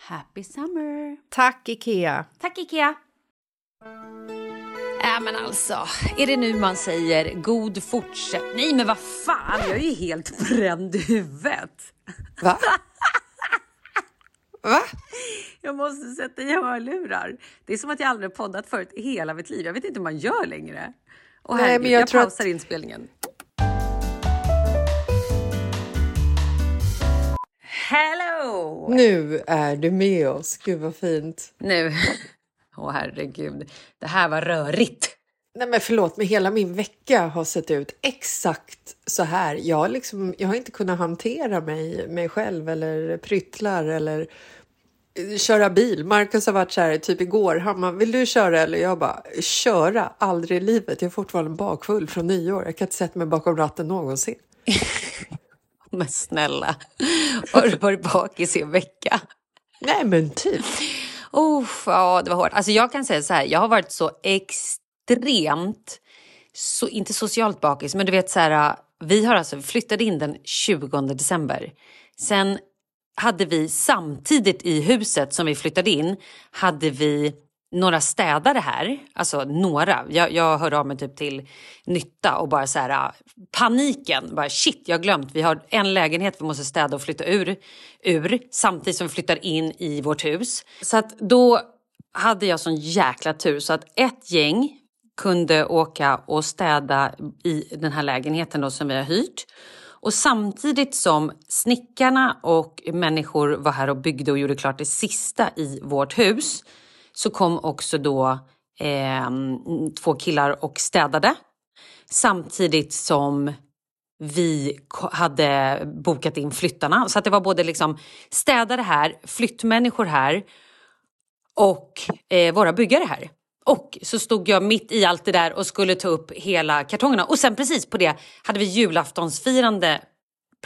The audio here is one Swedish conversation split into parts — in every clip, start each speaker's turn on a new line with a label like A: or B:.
A: Happy summer!
B: Tack, Ikea!
A: Tack Ikea! Äh men alltså, är det nu man säger god fortsättning? Nej men vad fan, jag är ju helt bränd i huvudet.
B: Va? Va?
A: Jag måste sätta i hörlurar. Det är som att jag aldrig poddat förut i hela mitt liv. Jag vet inte hur man gör längre. Och
B: Nej,
A: herregud,
B: men jag
A: jag,
B: tror att-
A: pausar inspelningen. Hello!
B: Nu är du med oss. Gud, vad fint.
A: Nu. Åh herregud, det här var rörigt.
B: Nej, men förlåt, men hela min vecka har sett ut exakt så här. Jag, har liksom, jag har inte kunnat hantera mig, mig själv eller pryttlar eller eh, köra bil. Marcus har varit så här, typ igår, han bara, vill du köra? Eller jag bara, köra? Aldrig i livet. Jag är fortfarande bakfull från nyår. Jag kan inte sätta mig bakom ratten någonsin.
A: Men snälla, har du varit bakis i en vecka?
B: Nej, men typ.
A: Oh, ja, det var hårt. Alltså jag kan säga så här, jag har varit så extremt, så, inte socialt bakis, men du vet så här, vi har alltså flyttat in den 20 december. Sen hade vi samtidigt i huset som vi flyttade in, hade vi några städare här, alltså några. Jag, jag hörde av mig typ till Nytta och bara så här äh, paniken, bara shit jag har glömt, vi har en lägenhet vi måste städa och flytta ur, ur samtidigt som vi flyttar in i vårt hus. Så att då hade jag sån jäkla tur så att ett gäng kunde åka och städa i den här lägenheten då som vi har hyrt. Och samtidigt som snickarna och människor var här och byggde och gjorde klart det sista i vårt hus så kom också då eh, två killar och städade. Samtidigt som vi hade bokat in flyttarna. Så att det var både liksom städare här, flyttmänniskor här och eh, våra byggare här. Och så stod jag mitt i allt det där och skulle ta upp hela kartongerna. Och sen precis på det hade vi julaftonsfirande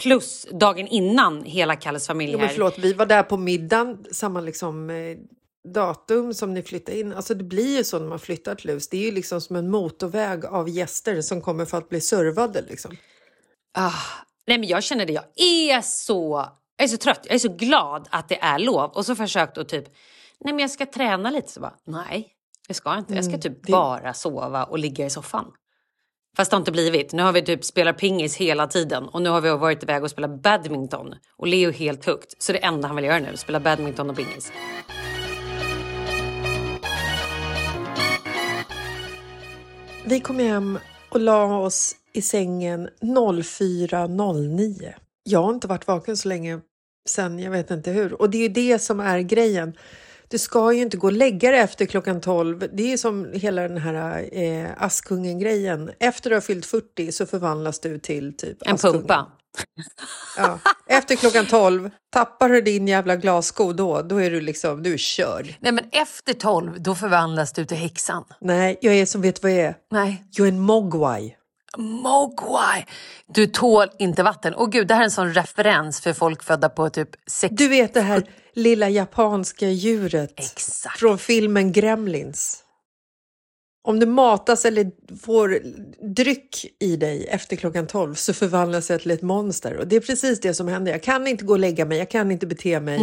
A: plus dagen innan hela Kalles familj
B: Jo,
A: här.
B: men förlåt, vi var där på middagen, samma liksom, eh, datum som ni flyttade in. Alltså det blir ju så när man flyttar till hus. Det är ju liksom som en motorväg av gäster som kommer för att bli servade. Liksom.
A: Ah, nej men jag känner det, jag är så, jag är så trött, jag är så glad att det är lov. Och så försökt att typ, nej men jag ska träna lite. Så bara, nej, jag ska inte. Jag ska typ
B: det-
A: bara sova och ligga i soffan. Fast det har inte blivit. Nu har vi typ spelat pingis hela tiden och nu har vi varit iväg och spelat badminton. Och Leo helt högt. Så det enda han vill göra nu spela badminton och pingis.
B: Vi kom hem och la oss i sängen 04.09. Jag har inte varit vaken så länge sen jag vet inte hur. Och det är ju det som är grejen. Du ska ju inte gå och lägga dig efter klockan 12. Det är som hela den här eh, Askungen-grejen. Efter du har fyllt 40 så förvandlas du till typ
A: En
B: Askungen.
A: pumpa.
B: Ja. Efter klockan 12, tappar du din jävla glassko då, då är du liksom, du är körd.
A: Nej men efter tolv, då förvandlas du till häxan.
B: Nej, jag är som, vet vad jag är?
A: Nej.
B: Jag är en mogwai.
A: Mogwai! Du tål inte vatten. Och gud, det här är en sån referens för folk födda på typ 60
B: Du vet det här lilla japanska djuret
A: Exakt.
B: från filmen Gremlins. Om du matas eller får dryck i dig efter klockan 12 så förvandlas jag till ett monster. Och det är precis det som händer. Jag kan inte gå och lägga mig, jag kan inte bete mig.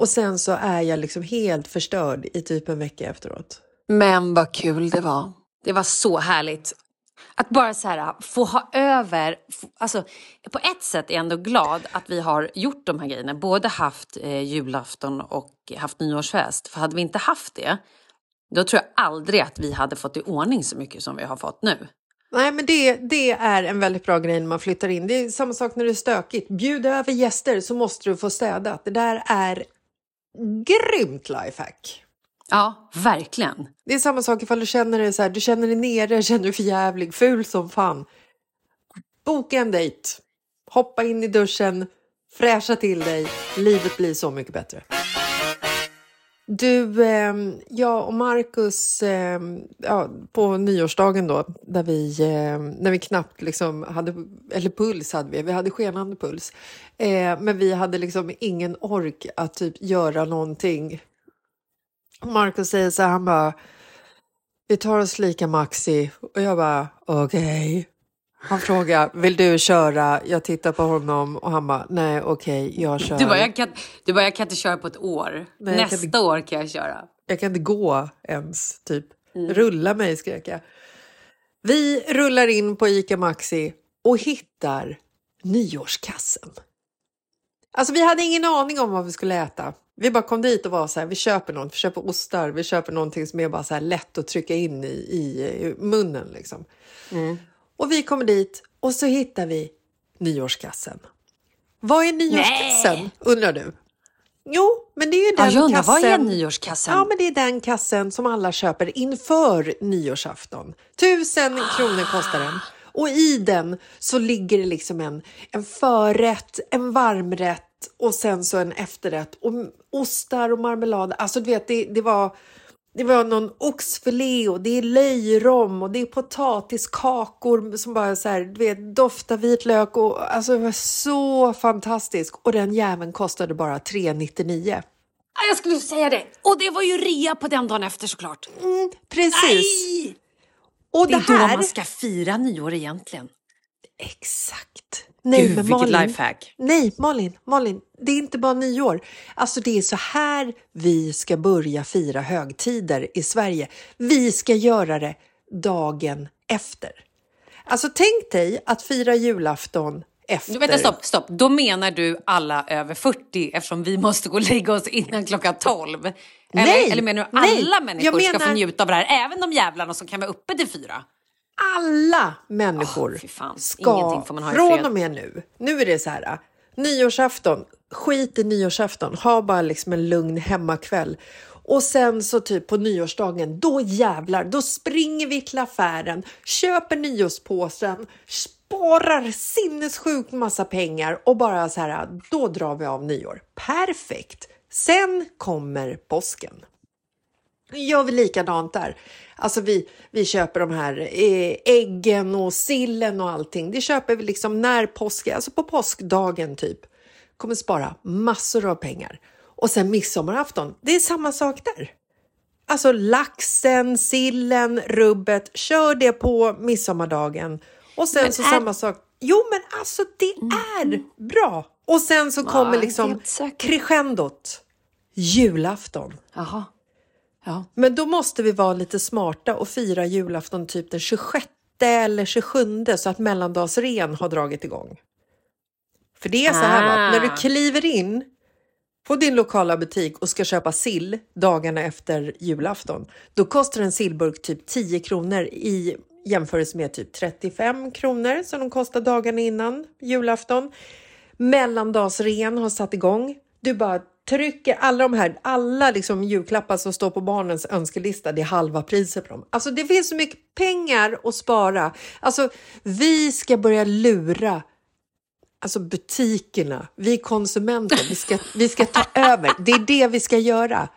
B: Och sen så är jag liksom helt förstörd i typ en vecka efteråt.
A: Men vad kul det var. Det var så härligt. Att bara så här, få ha över... Alltså, på ett sätt är jag ändå glad att vi har gjort de här grejerna. Både haft eh, julafton och haft nyårsfest. För hade vi inte haft det, då tror jag aldrig att vi hade fått i ordning så mycket som vi har fått nu.
B: Nej, men det, det är en väldigt bra grej när man flyttar in. Det är samma sak när det är stökigt. Bjud över gäster så måste du få städat. Det där är grymt lifehack.
A: Ja, verkligen.
B: Det är samma sak ifall du känner dig så här, du känner dig nere, känner dig för jävlig, ful som fan. Boka en dejt. Hoppa in i duschen, fräscha till dig. Livet blir så mycket bättre. Du, eh, jag och Marcus eh, ja, på nyårsdagen då, där vi, eh, när vi knappt liksom hade, eller puls hade vi, vi hade skenande puls. Eh, men vi hade liksom ingen ork att typ göra någonting. Marcus säger så här, han bara, vi tar oss lika Maxi. Och jag bara, okej. Han frågar, vill du köra? Jag tittar på honom och han bara, nej okej, jag kör.
A: Du bara, jag kan, du bara, jag kan inte köra på ett år.
B: Nej, kan
A: Nästa
B: inte-
A: år kan jag köra.
B: Jag kan inte gå ens, typ. Rulla mig, skrek jag. Vi rullar in på ICA Maxi och hittar nyårskassen. Alltså vi hade ingen aning om vad vi skulle äta. Vi bara kom dit och var så här, vi köper något, vi köper ostar, vi köper någonting som är bara så lätt att trycka in i, i, i munnen liksom. Och vi kommer dit och så hittar vi nyårskassen. Vad är nyårskassen, undrar du? Jo, men det är
A: Ja,
B: den
A: jag undrar,
B: kassen.
A: vad är nyårskassen?
B: Ja, men det är den kassen som alla köper inför nyårsafton. Tusen kronor kostar den. Och i den så ligger det liksom en, en förrätt, en varmrätt och sen så en efterrätt. Och ostar och marmelad. Alltså du vet, det, det var... Det var någon oxfilé och det är löjrom och det är potatiskakor som bara så här, du vet, doftar vitlök och alltså det var så fantastiskt. Och den jäveln kostade bara 399.
A: Ja, Jag skulle säga det. Och det var ju rea på den dagen efter såklart.
B: Precis.
A: Nej!
B: Och
A: Det
B: det,
A: är då
B: här...
A: man ska fira nyår egentligen.
B: Exakt. Nej,
A: Gud,
B: men Malin,
A: lifehack.
B: Nej, Malin, Malin, det är inte bara nyår. Alltså det är så här vi ska börja fira högtider i Sverige. Vi ska göra det dagen efter. Alltså tänk dig att fira julafton efter.
A: Du, vänta, stopp, stopp. Då menar du alla över 40 eftersom vi måste gå och lägga oss innan klockan 12? Eller,
B: Nej,
A: eller menar du
B: nej.
A: alla
B: Jag
A: människor ska få
B: menar-
A: njuta av det här? Även de jävlarna som kan vara uppe till fyra?
B: Alla människor
A: fy fan.
B: ska från och med nu. Nu är det så här. Nyårsafton, skit i nyårsafton. Ha bara liksom en lugn hemmakväll. Och sen så typ på nyårsdagen, då jävlar, då springer vi till affären, köper nyårspåsen, sparar sinnessjukt massa pengar och bara så här, då drar vi av nyår. Perfekt! Sen kommer påsken. Gör vi likadant där. Alltså vi, vi köper de här eh, äggen och sillen och allting. Det köper vi liksom när påsk, alltså på påskdagen typ. Kommer spara massor av pengar. Och sen midsommarafton, det är samma sak där. Alltså laxen, sillen, rubbet, kör det på midsommardagen. Och sen
A: Men
B: så
A: är- Mm.
B: samma sak. Jo men alltså det är bra. Och sen så kommer liksom crescendot. Julafton.
A: Jaha. Ja.
B: Men då måste vi vara lite smarta och fira julafton typ den 26 eller 27 så att mellandagsren har dragit igång. För det är så här
A: Ah.
B: när du kliver in på din lokala butik och ska köpa sill dagarna efter julafton, då kostar en sillburk typ 10 kronor i jämförelse med typ 35 kronor som de kostar dagarna innan julafton. Mellandagsren har satt igång. Du bara trycker alla de här, alla liksom julklappar som står på barnens önskelista, det är halva priset på dem. Alltså det finns så mycket pengar att spara. Alltså vi ska börja lura alltså butikerna, vi konsumenter, vi ska, vi ska ta över. Det är det vi ska göra.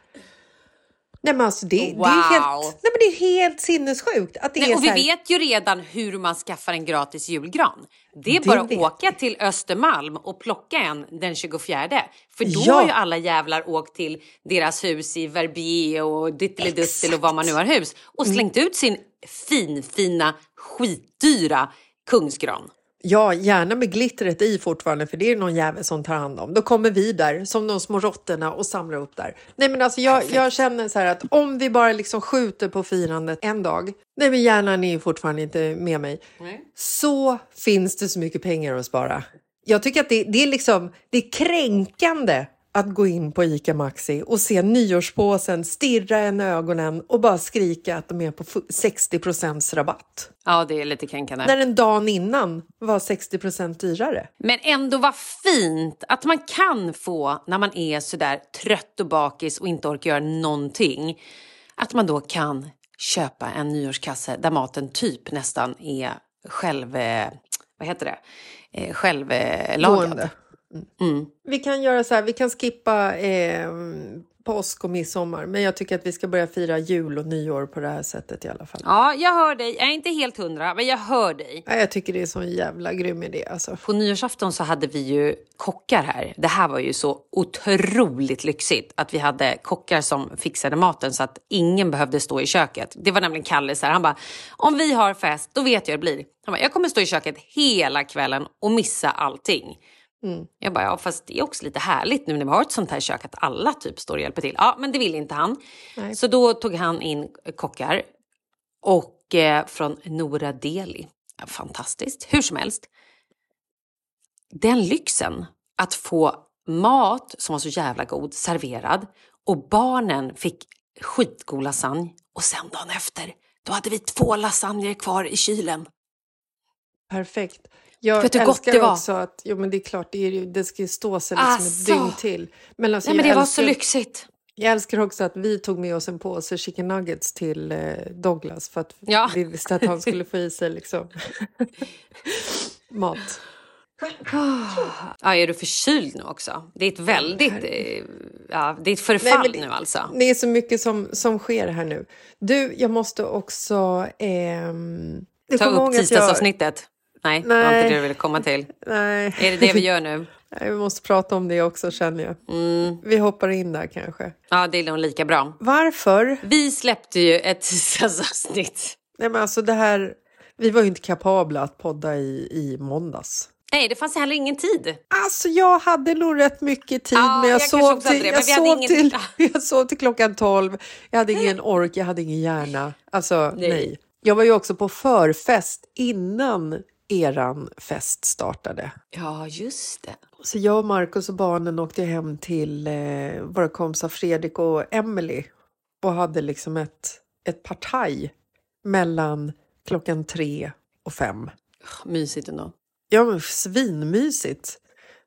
B: Nej men alltså det, det, är,
A: Wow.
B: helt, nej, men det är helt sinnessjukt att det
A: Nej,
B: är
A: och vi
B: här,
A: vet ju redan hur man skaffar en gratis julgran. Det är
B: Det
A: bara att åka till Östermalm och plocka en den 24. För då
B: Ja.
A: har ju alla jävlar åkt till deras hus i Verbier och Ditteliduttel och var man nu har hus och slängt ut sin finfina skitdyra kungsgran.
B: Ja, gärna med glittret i fortfarande, för det är någon jävel som tar hand om. Då kommer vi där som de små råttorna och samlar upp där. Nej, men alltså jag, jag känner så här att om vi bara liksom skjuter på firandet en dag, nej men hjärnan är ju fortfarande inte med mig, så finns det så mycket pengar att spara. Jag tycker att det, det är liksom, det är kränkande att gå in på ICA Maxi och se nyårspåsen, stirra en i ögonen och bara skrika att de är på fu- 60 rabatt.
A: Ja, det är lite kränkande.
B: När den dagen innan var 60% dyrare.
A: Men ändå vad fint att man kan få när man är sådär trött och bakis och inte orkar göra någonting. Att man då kan köpa en nyårskasse där maten typ nästan är själv... Eh, vad heter det? Eh, självlagad.
B: Gående.
A: Mm.
B: Vi kan göra så här, vi kan skippa eh, påsk och midsommar, men jag tycker att vi ska börja fira jul och nyår på det här sättet i alla fall.
A: Ja, jag hör dig. Jag är inte helt hundra, men jag hör dig.
B: Ja, Jag tycker det är så en jävla grym idé alltså.
A: På nyårsafton så hade vi ju kockar här. Det här var ju så otroligt lyxigt att vi hade kockar som fixade maten så att ingen behövde stå i köket. Det var nämligen Kalle så här, han bara, om vi har fest, då vet jag hur det blir. Han bara, jag kommer stå i köket hela kvällen och missa allting. Jag bara, ja fast det är också lite härligt nu när vi har ett sånt här kök att alla typ står och hjälper till. Ja, men det vill inte han.
B: Nej.
A: Så då tog han in kockar och eh, från Nora Deli. Fantastiskt, hur som helst. Den lyxen att få mat som var så jävla god serverad och barnen fick skitgod lasagne och sen dagen efter då hade vi två lasagner kvar i kylen.
B: Perfekt. Jag
A: Vet du hur gott
B: älskar
A: det var?
B: också att, jo men det är klart, det, är ju, det ska ju stå sig liksom
A: Alltså.
B: ett dygn till. Men, alltså,
A: Nej men det var
B: älskar,
A: så lyxigt.
B: Jag älskar också att vi tog med oss en påse chicken nuggets till eh, Douglas för att
A: Ja.
B: vi visste att han skulle få i sig liksom mat.
A: Ja, är du förkyld nu också? Det är ett väldigt... Eh, ja, det är ett förfall
B: Nej, det-
A: nu alltså.
B: Det är så mycket som, som sker här nu. Du, jag måste också... du
A: Ta upp tisdagsavsnittet. Nej, det var
B: Nej.
A: inte det du ville komma till.
B: Nej.
A: Är det det vi gör nu?
B: Nej, vi måste prata om det också känner jag.
A: Mm.
B: Vi hoppar in där kanske.
A: Ja, det är nog lika bra.
B: Varför?
A: Vi släppte ju ett tisdagsavsnitt.
B: Nej men alltså det här... Vi var ju inte kapabla att podda i, i måndags.
A: Nej, det fanns heller ingen tid.
B: Alltså jag hade nog rätt mycket tid
A: Ja,
B: men jag,
A: jag
B: sov till,
A: det,
B: jag,
A: men vi hade
B: sov
A: ingen-
B: till, jag sov till klockan 12. Jag hade ingen ork, jag hade ingen hjärna. Alltså nej.
A: Nej.
B: Jag var ju också på förfest innan eran fest startade.
A: Ja, just det.
B: Så jag och Markus och barnen åkte hem till eh, våra kompisar Fredrik och Emily och hade liksom ett, ett partaj mellan klockan tre och fem.
A: Mysigt ändå.
B: Ja, men svinmysigt.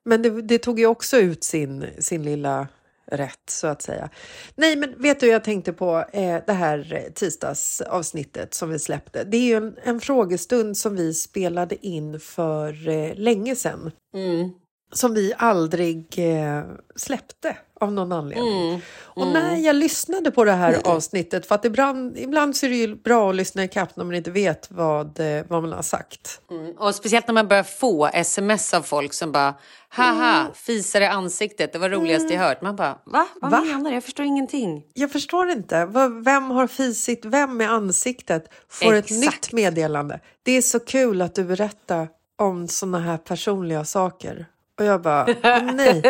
B: Men det, det tog ju också ut sin, sin lilla rätt, så att säga. Nej, men vet du, jag tänkte på eh, det här tisdagsavsnittet som vi släppte. Det är ju en, en frågestund som vi spelade in för eh, länge sedan.
A: Mm.
B: Som vi aldrig eh, släppte av någon anledning.
A: Mm.
B: Och när jag lyssnade på det här avsnittet, för att ibland, ibland så är det ju bra att lyssna i kapp när man inte vet vad, eh, vad man har sagt.
A: Mm. Och speciellt när man börjar få sms av folk som bara haha, fisar i ansiktet, det var roligaste jag hört. Man bara va? Vad
B: Va?
A: menar du? Jag förstår ingenting.
B: Jag förstår inte. Vem har fisit vem i ansiktet? Får ett
A: Exakt.
B: nytt meddelande. Det är så kul att du berättar om såna här personliga saker. Och jag bara, nej,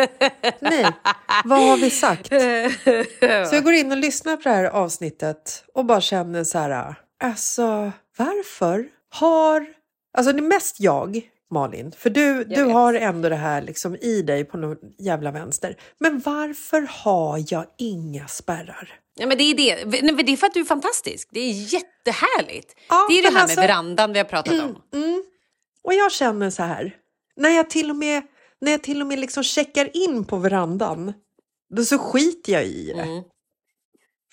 B: nej, vad har vi sagt? Så jag går in och lyssnar på det här avsnittet och bara känner så här, alltså varför har, alltså det är mest jag, Malin, för du, du
A: vet.
B: har ändå det här liksom i dig på någon jävla vänster. Men varför har jag inga spärrar?
A: Ja, men det är det. Nej, det är för att du är fantastisk. Det är jättehärligt.
B: Ja,
A: det är det här
B: alltså-
A: med verandan vi har pratat om.
B: Och jag känner så här, när jag till och med, när jag till och med liksom checkar in på verandan, då så skiter jag i det.
A: Mm.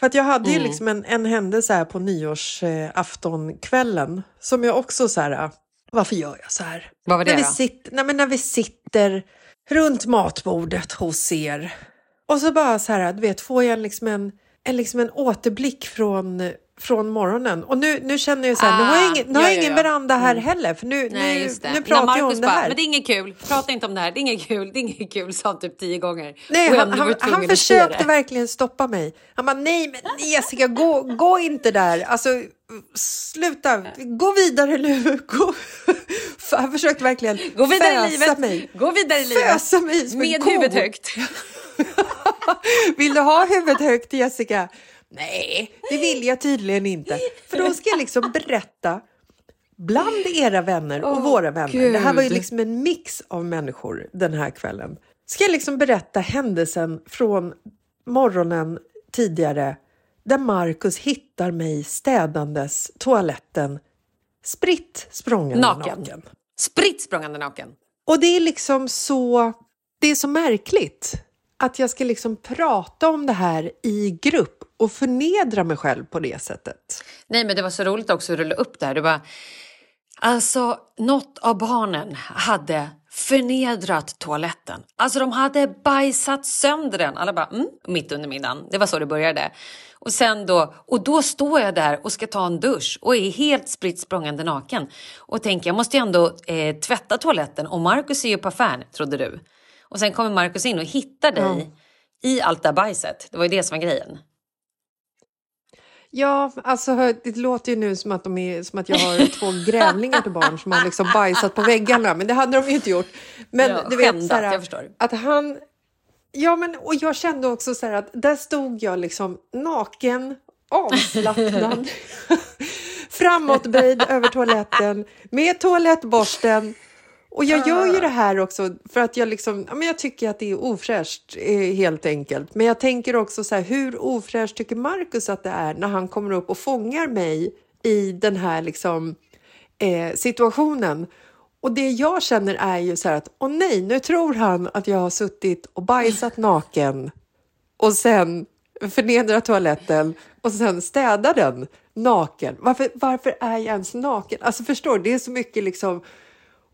B: För att jag hade ju liksom en, en händelse här på nyårsaftonkvällen som jag också så här, äh, varför gör jag så här?
A: Vad var det
B: när, vi
A: då?
B: sitter, nej, men när vi sitter runt matbordet hos er och så bara så här, du vet, får jag liksom en, en, liksom en återblick från, från morgonen. Och nu, nu känner jag så här, nu har jag
A: Ah,
B: ingen, nu har jag
A: ja, ja,
B: ingen veranda här heller, för nu,
A: Nej,
B: nu, nu pratar jag om det
A: bara,
B: här.
A: men det är inget kul. Prata inte om det här. Det är inget kul. Det är inget kul. Sa han typ tio gånger.
B: Nej,
A: Och
B: han, han, han försökte verkligen stoppa mig. Han bara, nej men Jessica, gå, gå inte där. Alltså, sluta, gå vidare nu. Gå. Han försökte verkligen
A: Gå vidare i
B: fösa
A: livet.
B: mig.
A: Gå vidare i livet.
B: Fösa mig som en
A: Med
B: ko.
A: huvudet högt.
B: Vill du ha huvudet högt Jessica? Nej, det vill jag tydligen inte. För då ska jag liksom berätta bland era vänner och
A: Åh,
B: våra vänner. Det här var ju
A: Gud.
B: liksom en mix av människor den här kvällen. Ska jag liksom berätta händelsen från morgonen tidigare där Markus hittar mig städandes toaletten spritt språngande
A: Naken.
B: naken.
A: Spritt språngande naken.
B: Och det är liksom så, det är så märkligt att jag ska liksom prata om det här i grupp och förnedra mig själv på det sättet.
A: Nej, men det var så roligt också att rulla upp det här. Det var, alltså, något av barnen hade förnedrat toaletten. Alltså de hade bajsat sönder den. Alla bara mm, mitt under middagen. Det var så det började. Och sen då, och då står jag där och ska ta en dusch och är helt spritt språngande naken. Och tänker jag måste ju ändå eh, tvätta toaletten och Markus är ju på affären, trodde du. Och sen kommer Markus in och hittar dig i allt det bajset. Det var ju det som var grejen.
B: Ja, alltså det låter ju nu som att, de är, som att jag har två grävlingar till barn som har liksom bajsat på väggarna, men det hade de ju inte gjort. Men
A: Ja,
B: du vet,
A: skändat,
B: så här,
A: jag förstår.
B: att han... Ja, men och jag kände också så här att där stod jag liksom naken, avslappnad, framåtböjd över toaletten med toalettborsten. Och jag gör ju det här också för att jag, liksom, ja, men jag tycker att det är ofräscht eh, helt enkelt. Men jag tänker också så här, hur ofräscht tycker Markus att det är när han kommer upp och fångar mig i den här liksom, eh, situationen? Och det jag känner är ju så här att, åh nej, nu tror han att jag har suttit och bajsat naken och sen förnedrar toaletten och sen städar den naken. Varför, varför är jag ens naken? Alltså förstår det är så mycket liksom.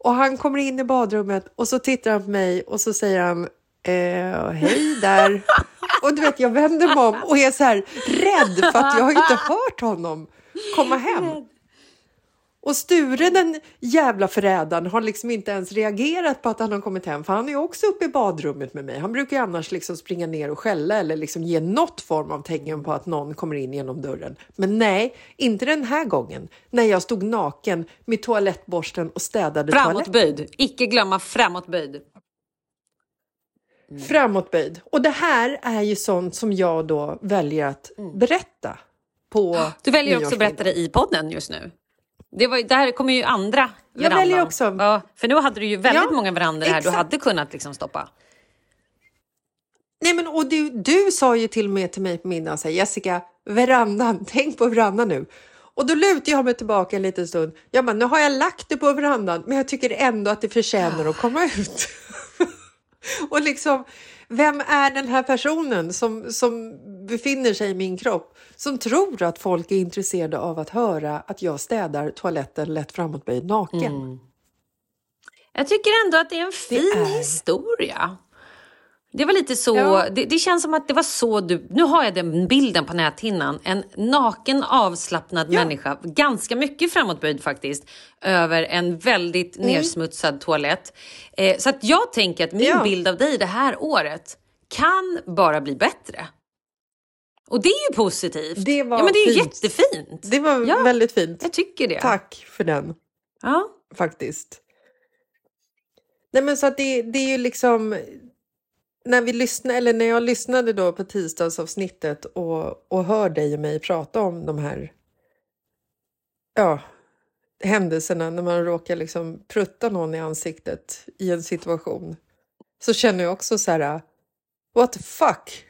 B: Och han kommer in i badrummet och så tittar han på mig och så säger han eh, hej där. Och du vet, jag vänder mig om och är så här rädd för att jag har inte hört honom komma hem. Och Sture, den jävla förrädaren, har liksom inte ens reagerat på att han har kommit hem, för han är också uppe i badrummet med mig. Han brukar ju annars liksom springa ner och skälla eller liksom ge något form av tecken på att någon kommer in genom dörren. Men nej, inte den här gången när jag stod naken med toalettborsten och städade toaletten.
A: Framåtböjd. Icke glömma framåtböjd.
B: Framåtböjd. Och det här är ju sånt som jag då väljer att berätta på
A: Du väljer också att berätta det i podden just nu. Det, var, det här kommer ju andra
B: Jag
A: verandan.
B: väljer också.
A: Ja, för nu hade du ju väldigt
B: Ja,
A: många verandor här du
B: exakt.
A: hade kunnat liksom stoppa.
B: Nej, men och du, du sa ju till och med till mig på middagen, så här, Jessica, verandan, tänk på verandan nu. Och då lutar jag mig tillbaka en liten stund. Jag bara, nu har jag lagt det på verandan, men jag tycker ändå att det förtjänar att komma ut. och liksom, vem är den här personen som, som befinner sig i min kropp som tror att folk är intresserade av att höra att jag städar toaletten lätt framåtböjd naken?
A: Jag tycker ändå att det är en fin
B: är-
A: historia. Det var lite så,
B: Ja.
A: det, det känns som att det var så du, nu har jag den bilden på näthinnan, en naken avslappnad
B: Ja.
A: människa, ganska mycket framåtböjd faktiskt, över en väldigt
B: Mm.
A: nersmutsad toalett. Eh, så att jag tänker att min
B: Ja.
A: bild av dig det här året kan bara bli bättre. Och det är ju positivt.
B: Det var
A: ja, men det är
B: fint.
A: jättefint.
B: Det var
A: Ja.
B: väldigt fint.
A: Jag tycker det.
B: Tack för den.
A: Ja.
B: faktiskt. Nej men så att det, det är ju liksom när vi lyssnade, eller när jag lyssnade då på tisdagsavsnittet och, och hör dig och mig prata om de här ja, händelserna när man råkar liksom prutta någon i ansiktet i en situation så känner jag också så här what the fuck?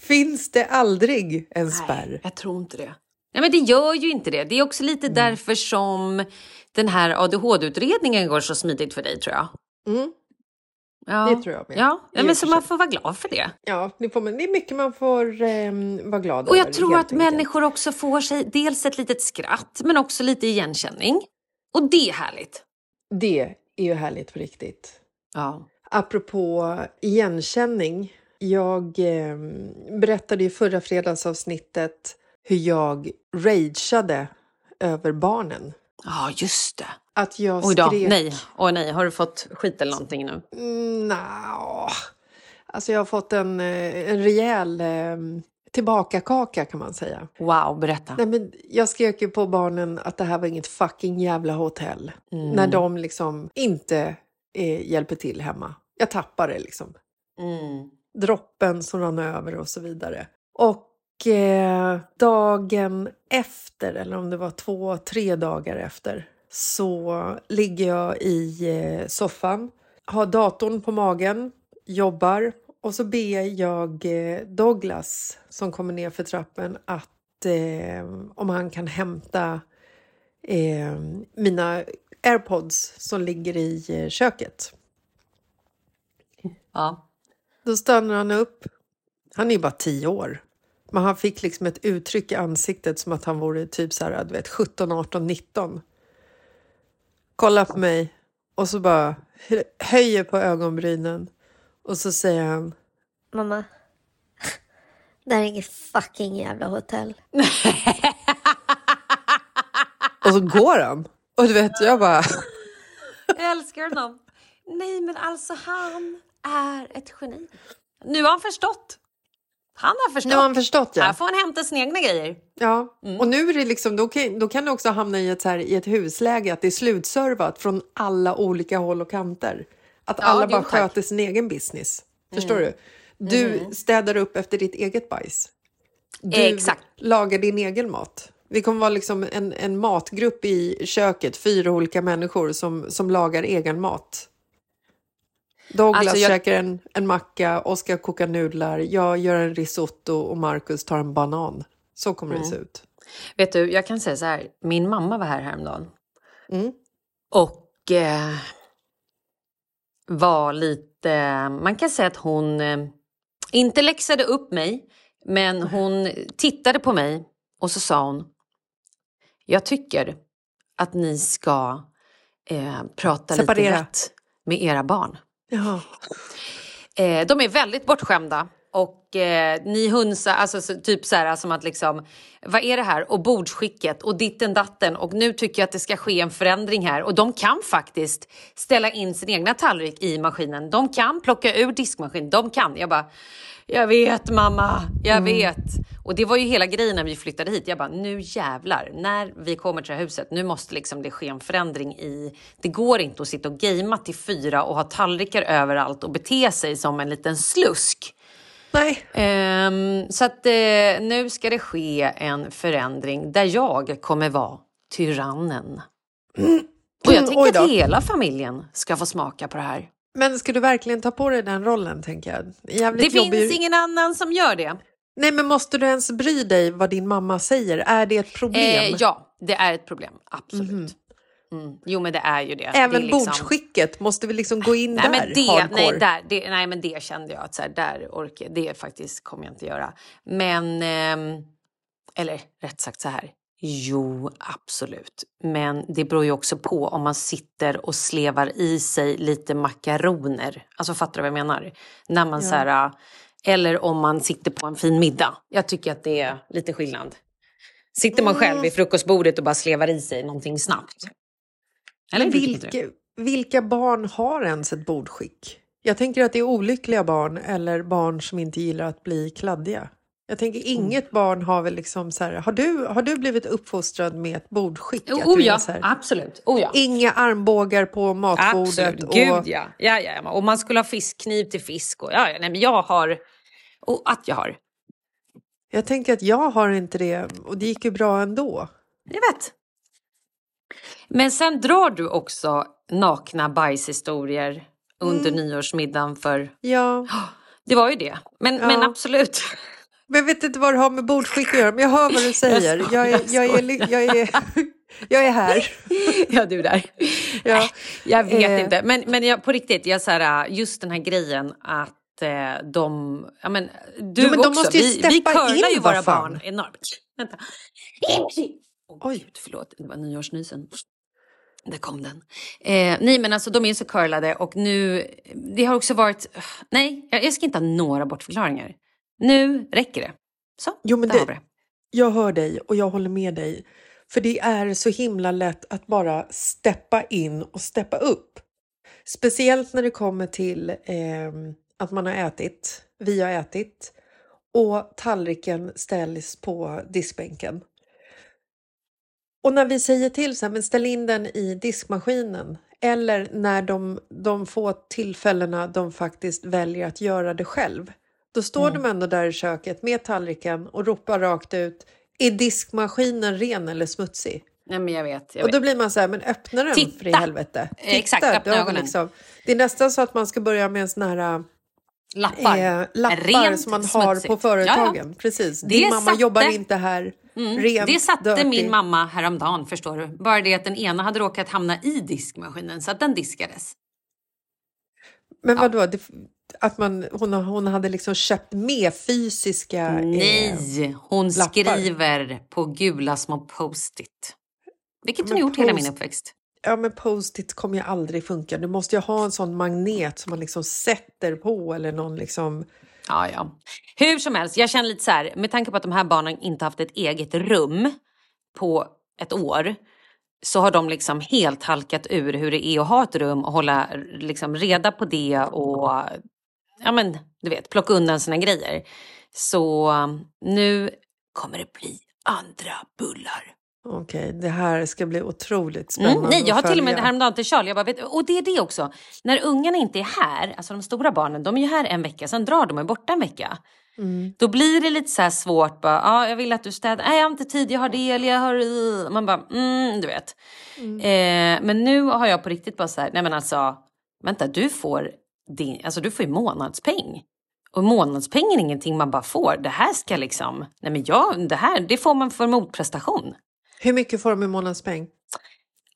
B: Finns det aldrig en spärr?
A: Nej, jag tror inte det. Nej, men det gör ju inte det. Det är också lite
B: Mm.
A: därför som den här ADHD-utredningen går så smidigt för dig tror jag.
B: Mm.
A: Ja.
B: Det tror jag med.
A: Ja, ja
B: och
A: men så man får vara glad för det.
B: Ja, det, får man, det är mycket man får ehm, vara glad
A: Och
B: över.
A: jag tror
B: helt
A: att
B: enkelt.
A: människor också får sig dels ett litet skratt men också lite igenkänning. Och det är härligt.
B: Det är ju härligt på riktigt.
A: Ja.
B: Apropå igenkänning. Jag eh, berättade i förra fredagsavsnittet hur jag rageade över barnen.
A: Ja, just det.
B: Att jag
A: Oj då,
B: skrek...
A: nej. Oj nej, har du fått skit eller någonting nu?
B: Mm, nja. Alltså jag har fått en, eh, en rejäl eh, tillbakakaka kan man säga.
A: Wow, berätta.
B: Nej, men jag skrek ju på barnen att det här var inget fucking jävla hotell.
A: Mm.
B: När de liksom inte eh, hjälper till hemma. Jag tappar det liksom.
A: Mm.
B: Droppen som rann över och så vidare. Och eh, dagen efter, eller om det var två, tre dagar efter, så ligger jag i eh, soffan, har datorn på magen, jobbar och så ber jag eh, Douglas som kommer ner för trappen att eh, om han kan hämta eh, mina airpods som ligger i eh, köket.
A: Ja.
B: Då stannar han upp. Han är ju bara tio år. Men han fick liksom ett uttryck i ansiktet som att han vore typ så här, du vet, 17, 18, 19. Kollar på mig och så bara hö- höjer på ögonbrynen. Och så säger han,
C: Mamma. Det här är inget fucking jävla hotell.
B: och så går han. Och du vet, jag bara,
A: Jag älskar honom. Nej, men alltså han är ett geni. Nu har han förstått. Han har förstått.
B: nu har han förstått
A: Här
B: ja.
A: får han hämta sina egna grejer.
B: Ja, och nu är det liksom, då kan, då kan du också hamna i ett, så här, i ett husläge att det är slutservat från alla olika håll och kanter. Att
A: Ja,
B: alla bara
A: tack. Mm.
B: sköter sin egen business. Förstår du? Du städar upp efter ditt eget bajs. Du
A: Exakt.
B: lagar din egen mat. Vi kommer vara liksom en, en matgrupp i köket, fyra olika människor som, som lagar egen mat. Douglas
A: Alltså, jag-
B: käkar en, en macka, Oskar kokar nudlar, jag gör en risotto och Marcus tar en banan. Så kommer
A: Mm.
B: det se ut.
A: Vet du, jag kan säga så här. Min mamma var här häromdagen.
B: Mm.
A: Och eh, var lite... Man kan säga att hon eh, inte läxade upp mig, men hon tittade på mig och så sa hon. Jag tycker att ni ska eh, prata
B: Separera.
A: lite rätt med era barn.
B: Jaha.
A: Eh, de är väldigt bortskämda. Och eh, ni hunsar, alltså så, typ så här som att liksom, vad är det här? Och bordsskicket och ditten datten och nu tycker jag att det ska ske en förändring här. Och de kan faktiskt ställa in sin egna tallrik i maskinen. De kan plocka ur diskmaskinen, de kan. Jag bara, jag vet mamma, jag vet. Och det var ju hela grejen när vi flyttade hit. Jag bara, nu jävlar, när vi kommer till det här huset, nu måste liksom det ske en förändring i... Det går inte att sitta och gamea till fyra och ha tallrikar överallt och bete sig som en liten slusk.
B: Nej.
A: Ehm, så att eh, nu ska det ske en förändring där jag kommer vara tyrannen. Och jag tänker att hela familjen ska få smaka på det här.
B: Men ska du verkligen ta på dig den rollen, tänker jag?
A: Det
B: Jävligt jobbig...
A: finns ingen annan som gör det.
B: Nej, men måste du ens bry dig vad din mamma säger? Är det ett problem?
A: Eh, ja, det är ett problem. Absolut. Mm. Jo, men det är ju det.
B: Även
A: det liksom...
B: bordsskicket, måste vi liksom gå in
A: Nej,
B: där?
A: men det,
B: hardcore?
A: nej, där, det, nej, men det kände jag att så här, där orkar det faktiskt kommer jag inte göra. Men, ehm, eller rätt sagt så här. Jo, absolut. Men det beror ju också på om man sitter och slevar i sig lite makaroner. Alltså fattar du vad jag menar? När man så här, eller om man sitter på en fin middag. Jag tycker att det är lite skillnad. Sitter man själv vid frukostbordet och bara slevar i sig någonting snabbt. Eller du?
B: vilka, barn har ens ett bordskick? Jag tänker att det är olyckliga barn eller barn som inte gillar att bli kladdiga. Jag tänker
A: Mm.
B: inget barn har väl liksom så här, har du, har du blivit uppfostrad med ett bordskick? Att
A: Oh ja,
B: här,
A: absolut. Oh ja.
B: Inga armbågar på matbordet.
A: Absolut,
B: och,
A: gud ja, ja. ja. Och man skulle ha fiskkniv till fisk. Och, ja, ja. Nej, men jag har... Och att jag har.
B: Jag tänker att jag har inte det och det gick ju bra ändå.
A: Jag vet. Men sen drar du också nakna bajshistorier under
B: Mm.
A: nyårsmiddagen för...
B: Ja,
A: Det var ju det. Men,
B: Ja.
A: men absolut.
B: men jag vet inte vad det har med bordskick att göra, men jag hör vad du säger.
A: skojar,
B: Jag är, jag
A: jag
B: är, jag är, jag är här.
A: ja, du där.
B: Ja.
A: Jag vet
B: Eh.
A: inte. Men, men jag, på riktigt, jag, så här, just den här grejen att de... Ja, men, du
B: Jo, men de
A: också.
B: måste ju
A: vi, vi curlar ju våra
B: fan.
A: barn enormt. Vänta. Oj, Gud, förlåt. Det var nyårsnysen. Där kom den. Eh, nej, men alltså de är så curlade och nu... Det har också varit... Nej, jag, ska inte ha några bortförklaringar. Nu räcker det. Så,
B: Jo, men
A: där
B: det-
A: har vi det.
B: Jag hör dig och jag håller med dig. För det är så himla lätt att bara steppa in och steppa upp. Speciellt när det kommer till ehm, att man har ätit, vi har ätit och tallriken ställs på diskbänken. Och när vi säger till så här, men ställ in den i diskmaskinen eller när de, de få tillfällena de faktiskt väljer att göra det själv. Då står
A: Mm.
B: de ändå där i köket med tallriken och ropar rakt ut är diskmaskinen ren eller smutsig?
A: Nej, men jag vet. Jag
B: Och då blir man så här, men öppna den
A: Titta!
B: för i helvete.
A: Eh, exakt, öppna ögonen.
B: Liksom, det är nästan så att man ska börja med en sån här
A: Lappar.
B: eh, lappar
A: Rent
B: som man har
A: smutsigt.
B: på företagen. Precis.
A: Det
B: Din mamma
A: satte-
B: jobbar inte här.
A: Mm,
B: Rent,
A: det satte
B: dirty.
A: min mamma häromdagen, förstår du. Bara det att den ena hade råkat hamna i diskmaskinen så att den diskades.
B: Men vadå? Det, att man, hon, hon hade liksom köpt med fysiska... eh,
A: Nej, hon
B: lappar.
A: skriver på gula små post-it. Vilket hon
B: Men
A: gjort hela min uppväxt.
B: Ja, men post-it kommer ju aldrig funka. Du måste ju ha en sån magnet som man liksom sätter på eller någon liksom...
A: Ja, ja. Hur som helst, jag känner lite så här, med tanke på att de här barnen inte haft ett eget rum på ett år så har de liksom helt halkat ur hur det är att ha ett rum och hålla liksom reda på det och ja men du vet plocka undan sina grejer. Så nu kommer det bli andra bullar.
B: Okej, det här ska bli otroligt spännande
A: Mm, nej, jag har till och med häromdagen till Charlie, jag bara, vet, och det är det också. När ungarna inte är här, alltså de stora barnen, de är ju här en vecka, sen drar de och är borta en vecka.
B: Mm.
A: Då blir det lite så svårt, bara, ja, jag vill att du städar, nej jag har inte tid, jag har det, eller jag har... Man bara, mm, du vet. Eh, men nu har jag på riktigt bara så här, nej men alltså, vänta, du får, din, alltså du får ju månadspeng. Och månadspeng är ingenting man bara får. Det här ska liksom, nej men ja, det här, det får man för motprestation.
B: Hur mycket får de i månadspeng?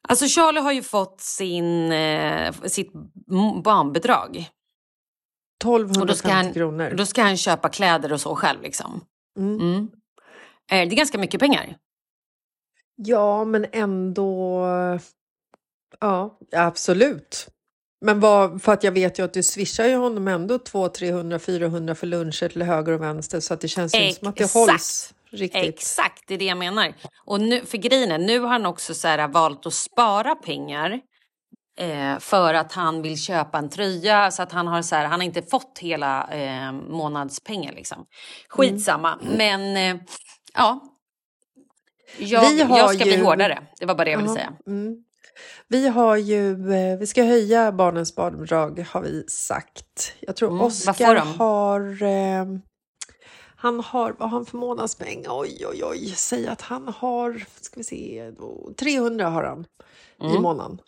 A: Alltså Charlie har ju fått sin, eh, sitt barnbidrag. Och då,
B: 1250
A: ska han,
B: kronor.
A: då ska han köpa kläder och så själv liksom.
B: Mm.
A: Mm. Eh, Det är ganska mycket pengar.
B: Ja, men ändå... Ja, absolut. Men vad, för att jag vet ju att du swishar ju honom ändå 200, 300, 400 för luncher till höger och vänster så att det känns ju inte som att det
A: Exakt.
B: hålls riktigt.
A: Exakt, det är det jag menar. Och nu, för grejen är, nu har han också så här, valt att spara pengar. Eh, för att han vill köpa en tröja. Så att han har så här, han har inte fått hela eh, månadspengen liksom. Skitsamma. Men eh, ja. Jag,
B: Vi har
A: jag ska bli
B: ju-
A: hårdare. Det var bara det jag ville säga.
B: Mm. Vi har ju, eh, vi ska höja barnens barnbidrag har vi sagt. Jag tror
A: Mm,
B: Oskar har, eh, han har, vad har han för månadspeng? Oj, oj, oj, säg att han har, ska vi se, då, 300 har han i
A: Mm.
B: månaden.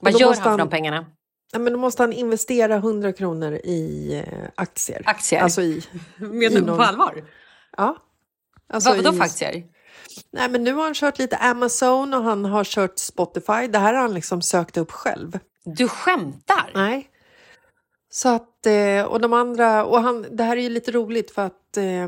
A: Vad gör han för de pengarna?
B: Ja, men då måste han investera 100 kronor i eh, aktier.
A: Aktier?
B: Alltså i,
A: Menar
B: i
A: du
B: någon-
A: på allvar?
B: Ja. Alltså
A: Vad, vadå
B: i-
A: aktier?
B: Nej, men nu har han kört lite Amazon och han har kört Spotify. Det här har han liksom sökt upp själv.
A: Du skämtar?
B: Nej. Så att, eh, och de andra, och han, det här är ju lite roligt för att eh,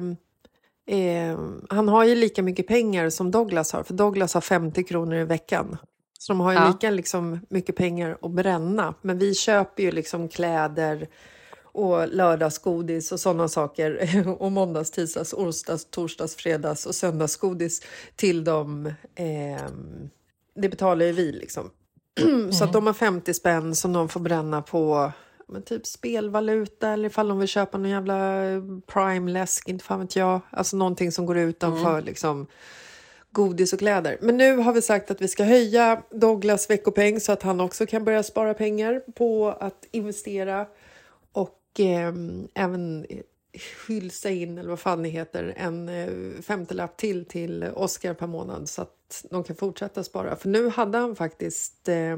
B: eh, han har ju lika mycket pengar som Douglas har, för Douglas har 50 kronor i veckan. Så de har ju
A: Ja.
B: lika liksom, mycket pengar att bränna. Men vi köper ju liksom kläder och lördagsgodis och sådana saker. Och måndags, tisdags, onsdags, torsdags, fredags och söndagsgodis till dem. Eh, det betalar ju vi liksom. Så att de har 50 spänn som de får bränna på men typ spelvaluta eller ifall de vill köpa någon jävla prime-läsk, inte fan vet jag. Alltså någonting som går utanför liksom godis och kläder. Men nu har vi sagt att vi ska höja Douglas veckopeng så att han också kan börja spara pengar på att investera och eh, även hylsa in, eller vad fan det heter, en eh, femtelapp till till Oscar per månad så att de kan fortsätta spara. För nu hade han faktiskt eh,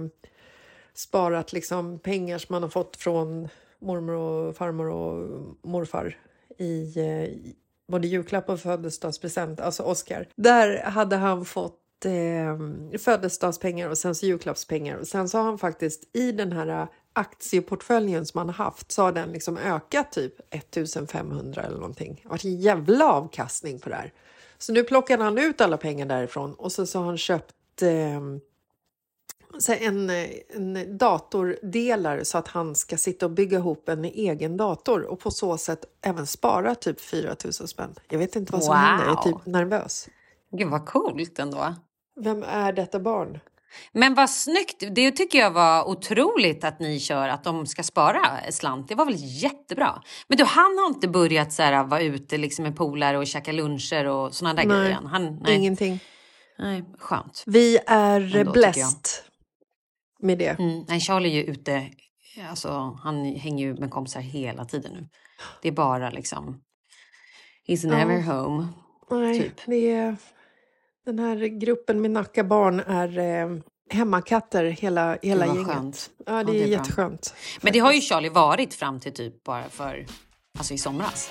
B: sparat liksom pengar som man har fått från mormor och farmor och morfar i eh, både julklapp och födelsedagspresent, alltså Oscar. Där hade han fått eh, födelsedagspengar och sen så julklappspengar. Och sen så har han faktiskt i den här aktieportföljen som han har haft så har den liksom ökat typ 1500 eller någonting. Det har varit en jävla avkastning på det här. Så nu plockade han ut alla pengar därifrån och så, så har han köpt eh, en, en datordelar så att han ska sitta och bygga ihop en egen dator och på så sätt även spara typ 4 000 spänn. Jag vet inte vad som
A: Wow.
B: händer, jag är typ nervös.
A: Gud vad coolt ändå.
B: Vem är detta barn?
A: Men vad snyggt! Det tycker jag var otroligt att ni kör, att de ska spara slant. Det var väl jättebra. Men du, han har inte börjat så här, vara ute liksom med polare och käka luncher och såna där grejer än? Han, nej.
B: Ingenting.
A: nej, skönt.
B: Vi är
A: Ändå,
B: blessed med det.
A: Mm, nej, Charlie är ju ute, alltså, han hänger ju med kompisar hela tiden nu. Det är bara liksom, he's never home.
B: Nej,
A: typ.
B: det är, den här gruppen med Nacka-barn är eh, hemmakatter hela, hela gänget.
A: skönt.
B: Ja, det
A: Ja,
B: är,
A: det är bra.
B: jätteskönt.
A: Men det har ju Charlie varit fram till typ bara för, alltså i somras.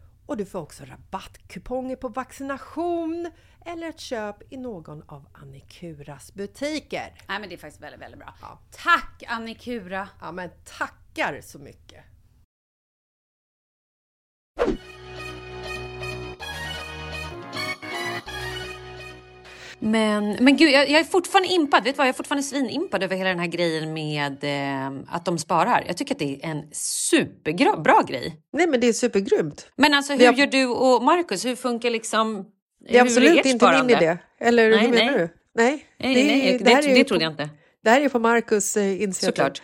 B: och du får också rabattkuponger på vaccination eller ett köp i någon av Annikuras butiker.
D: Nej men det är faktiskt väldigt, väldigt bra. Tack Annikura!
B: Ja men tackar så mycket!
A: Men, men gud, jag, jag är fortfarande impad. Vet du vad? Jag är fortfarande svinimpad över hela den här grejen med eh, att de sparar. Jag tycker att det är en superbra grej.
B: Nej men det är supergrymt.
A: Men alltså hur
B: har-
A: gör du och Marcus? Hur funkar liksom...
B: Det är absolut inte min idé. Eller
A: Nej,
B: hur menar
A: nej.
B: du? Nej,
A: Nej, nej, det,
B: här
A: det,
B: är ju
A: trodde jag inte.
B: Det här är på Marcus eh, initiativ.
A: Såklart.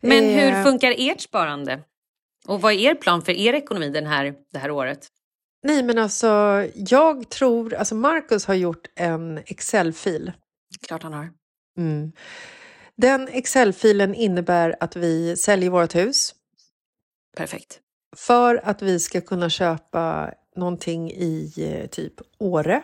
A: Men
B: Eh,
A: hur funkar ert sparande? Och vad är er plan för er ekonomi den här, det här året?
B: Nej men alltså, jag tror, alltså Marcus har gjort en Excel-fil.
A: Klart han har.
B: Mm. Den Excel-filen innebär att vi säljer vårt hus
A: Perfekt.
B: för att vi ska kunna köpa någonting i eh, typ Åre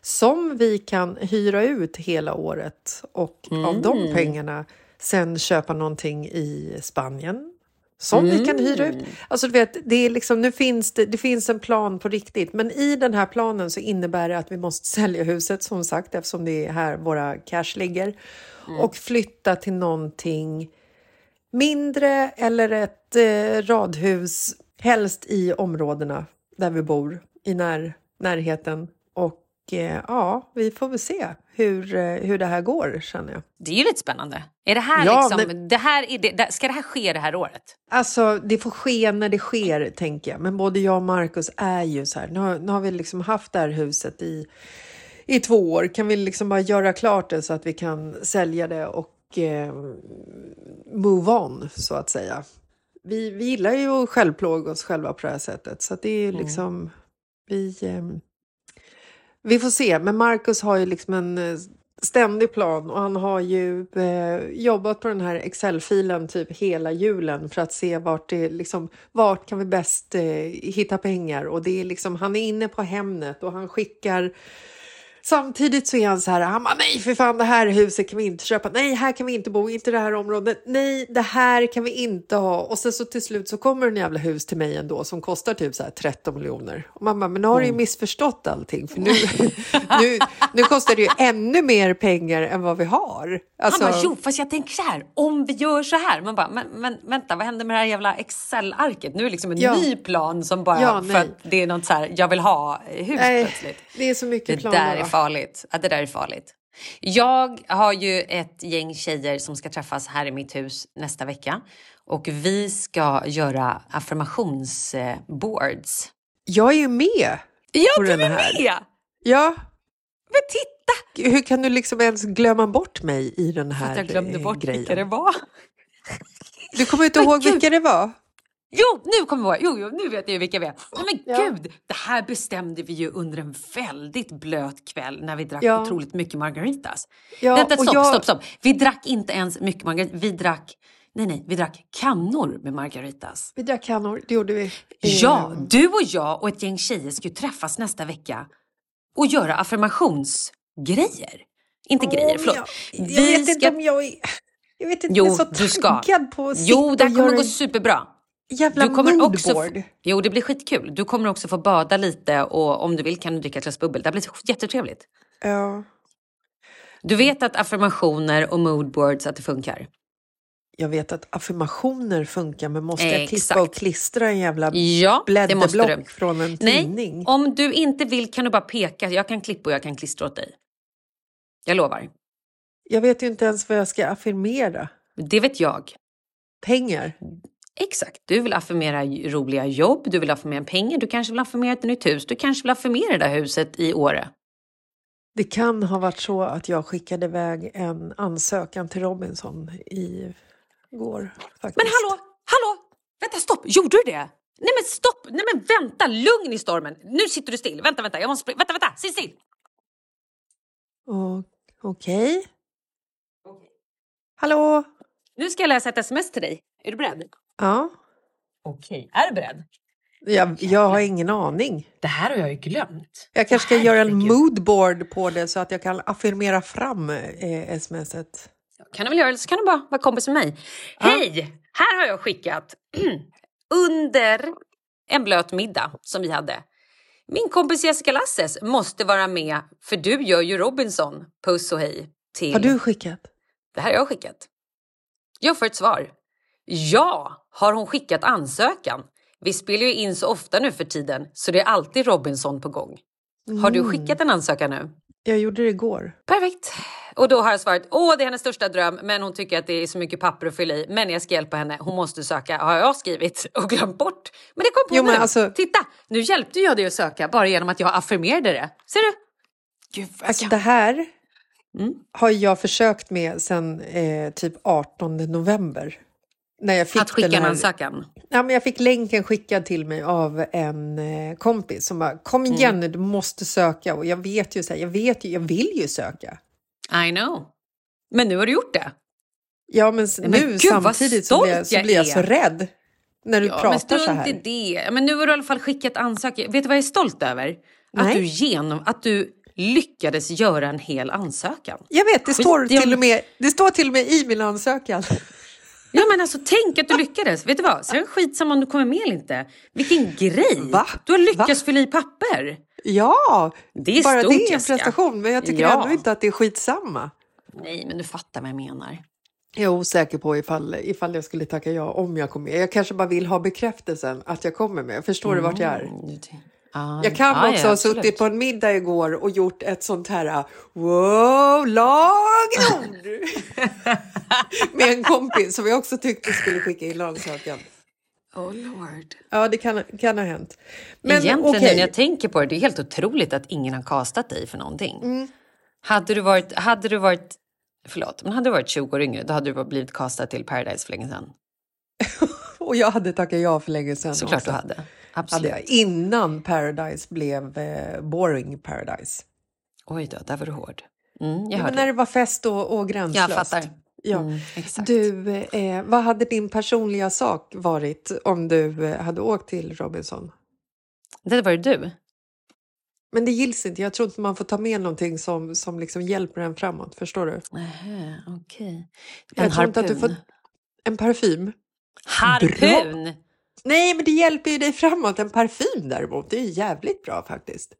B: som vi kan hyra ut hela året och av de
A: Mm.
B: pengarna sen köpa någonting i Spanien som vi kan hyra ut.
A: Mm.
B: Alltså du vet, det, är liksom, nu finns det, det finns en plan på riktigt men i den här planen så innebär det att vi måste sälja huset som sagt eftersom det är här våra cash ligger
A: Mm.
B: och flytta till någonting mindre eller ett eh, radhus, helst i områdena där vi bor, i när, närheten. Eh, ja, vi får väl se hur, eh, hur det här går känner jag.
A: Det är ju lite spännande. Är det här
B: Ja,
A: liksom,
B: men-
A: det här är det, det- ska det här ske det här året?
B: Alltså, det får ske när det sker, tänker jag. Men både jag och Markus är ju så här, nu har, nu har vi liksom haft det här huset i, i två år. Kan vi liksom bara göra klart det så att vi kan sälja det och eh, move on, så att säga. Vi, vi gillar ju att självplåga oss själva på det här sättet, så det är ju liksom... Vi, eh, vi får se, men Marcus har ju liksom en eh, ständig plan och han har ju eh, jobbat på den här Excel-filen typ hela julen för att se vart det liksom, vart kan vi bäst eh, hitta pengar. Och det är liksom, han är inne på Hemnet och han skickar Samtidigt så är han så här, han bara, nej för fan det här huset kan vi inte köpa, nej här kan vi inte bo, inte det här området, nej det här kan vi inte ha. Och sen så till slut så kommer en jävla hus till mig ändå som kostar typ så här 13 miljoner. Och bara, men nu har du ju missförstått allting för nu, nu, nu kostar det ju ännu mer pengar än vad vi har. Alltså,
A: Han bara, jo fast jag tänker så här, om vi gör så här. Man bara, men, men vänta vad händer med det här jävla Excel-arket? Nu är det liksom en
B: Ja.
A: ny plan som bara,
B: Ja,
A: för att det är något så här, jag vill ha hus
B: nej,
A: plötsligt.
B: det är så mycket
A: Det
B: planer.
A: där är
B: va?
A: Farligt. Ja, det där är farligt. Jag har ju ett gäng tjejer som ska träffas här i mitt hus nästa vecka. Och vi ska göra affirmationsboards.
B: Jag är ju med
A: Ja, du är med!
B: Ja,
A: Men titta!
B: hur kan du liksom ens glömma bort mig i den här
A: Att jag glömde bort
B: grejen?
A: vilka det var.
B: Du kommer inte
A: Men
B: ihåg
A: gud.
B: vilka det var?
A: Jo, nu kommer jag. Jo, jo, nu vet jag vilka vi är. Nej, men gud, det här bestämde vi ju under en väldigt blöt kväll när vi drack
B: Ja.
A: otroligt mycket margaritas.
B: Ja,
A: Vänta, stopp,
B: jag-
A: stopp, stopp. Vi drack inte ens mycket margaritas. Vi drack, nej, nej, vi drack kannor med margaritas.
B: Vi drack kannor, det gjorde vi. Eh,
A: Ja, du och jag och ett gäng tjejer ska ju träffas nästa vecka och göra affirmationsgrejer. Inte
B: Åh,
A: grejer, förlåt.
B: Jag, jag vet inte om jag är... Jag vet inte,
A: Jo,
B: jag är så
A: du ska.
B: taggad på att
A: Jo, det
B: och
A: kommer gå superbra.
B: Jävla
A: Du kommer också...
B: moodboard.
A: Få, jo, det blir skitkul. Du kommer också få bada lite och om du vill kan du dricka ett glas bubbel. Det blir jättetrevligt.
B: Ja,
A: Du vet att affirmationer och moodboards att det funkar?
B: jag vet att affirmationer funkar, men måste jag klippa och klistra en jävla
A: Ja,
B: blädderblock från en tidning?
A: Nej, om du inte vill kan du bara peka. Jag kan klippa och jag kan klistra åt dig. Jag lovar.
B: Jag vet ju inte ens vad jag ska affirmera.
A: Det vet jag.
B: Pengar?
A: Exakt. Du vill affirmera roliga jobb, du vill affirmera pengar, du kanske vill affirmera ett nytt hus, du kanske vill affirmera det där huset i Åre.
B: Det kan ha varit så att jag skickade iväg en ansökan till Robinson i går. Faktiskt.
A: Men hallå, hallå! Vänta, stopp! Gjorde du det? Nej men stopp! Nej men vänta, lugn i stormen. Nu sitter du still. Vänta, vänta, jag måste... Vänta, vänta, sitt still!
B: Okej. Hallå?
A: Nu ska jag läsa ett sms till dig. Är du beredd?
B: Ja.
A: Okej, är du beredd?
B: Jag, jag har ingen aning.
A: Det här har jag ju glömt.
B: Jag kanske ska göra en moodboard på det så att jag kan affirmera fram eh, smset.
A: kan du väl göra, eller så kan du bara vara kompis med mig. Hej! Här har jag skickat under en blöt middag som vi hade. Min kompis Jessica Lasses måste vara med för du gör ju Robinson. Puss och hej. Till...
B: Har du skickat?
A: Det här har jag skickat. Jag får ett svar. Ja, har hon skickat ansökan. Vi spelar ju in så ofta nu för tiden så det är alltid Robinson på gång. Har du
B: Mm.
A: skickat en ansökan nu?
B: Jag gjorde det igår.
A: Perfekt. Och då har jag svarat, åh det är hennes största dröm men hon tycker att det är så mycket papper att fylla i. Men jag ska hjälpa henne, hon måste söka. Har jag skrivit och glömt bort. Men det kom på
B: Jo,
A: nu.
B: alltså-
A: Titta, nu hjälpte jag dig att söka bara genom att jag affirmerade det. Ser du? Gud
B: Alltså
A: jag-
B: det här
A: Mm.
B: har jag försökt med sedan eh, typ 18 november. När jag fick
A: Att skicka en ansökan.
B: Ja, men jag fick länken skickad till mig av en eh, kompis som bara kom
A: Mm.
B: igen nu, du måste söka. Och jag vet ju så här, jag vet ju, jag vill ju söka.
A: I know. Men nu har du gjort det.
B: Ja, men,
A: men
B: nu
A: gud,
B: samtidigt så blir, jag, så blir jag så rädd när du
A: Ja, men
B: pratar så här.
A: det. Ja, Men nu har du i alla fall skickat ansökan. Vet du vad jag är stolt över? Att
B: Nej.
A: du, genom, att du lyckades göra en hel ansökan.
B: Jag vet, det
A: Skit
B: står, till och med, det står till och med i min ansökan.
A: Ja men alltså tänk att du lyckades. Vet du vad? Sen skitsamma om du kommer med eller inte. Vilken grej!
B: Va?
A: Du har lyckats
B: Va?
A: fylla i papper.
B: Ja,
A: Det är
B: bara
A: stort,
B: det är en prestation. Men jag tycker
A: Ja.
B: ändå inte att det är skitsamma.
A: Nej men du fattar vad jag menar.
B: Jag är osäker på ifall, ifall jag skulle tacka ja om jag kom med. Jag kanske bara vill ha bekräftelsen att jag kommer med. Förstår du vart jag är?
A: Ah,
B: Jag kan
A: ja,
B: också
A: ja,
B: ha
A: absolut.
B: suttit på en middag igår och gjort ett sånt här wow, lagord med en kompis som jag också tyckte skulle skicka in ansökan.
A: Oh lord.
B: Ja, det kan, kan ha hänt. Men
A: Egentligen nu när jag tänker på det, det är helt otroligt att ingen har castat dig för någonting.
B: Mm.
A: Hade du varit, hade du varit, förlåt, men hade du varit 20 år yngre då hade du blivit castad till Paradise för länge sedan.
B: Och jag hade tackat ja för länge sedan.
A: Såklart
B: också.
A: du hade.
B: Hade
A: Absolut.
B: jag, innan Paradise blev eh, boring Paradise.
A: Oj då, där var du hård. Mm, jag
B: Ja, men när det var fest och, och gränslöst.
A: Jag fattar.
B: Ja.
A: Mm, exakt.
B: Du, eh, vad hade din personliga sak varit om du eh, hade åkt till Robinson?
A: Det var ju du.
B: Men det gills inte. Jag tror inte man får ta med någonting som, som liksom hjälper en framåt. Förstår du?
A: Okej.
B: Jag
A: En
B: tror inte att du
A: harpun.
B: får... En parfym?
A: Harpun!
B: Nej, men det hjälper ju dig framåt. En parfym däremot, det är jävligt bra faktiskt.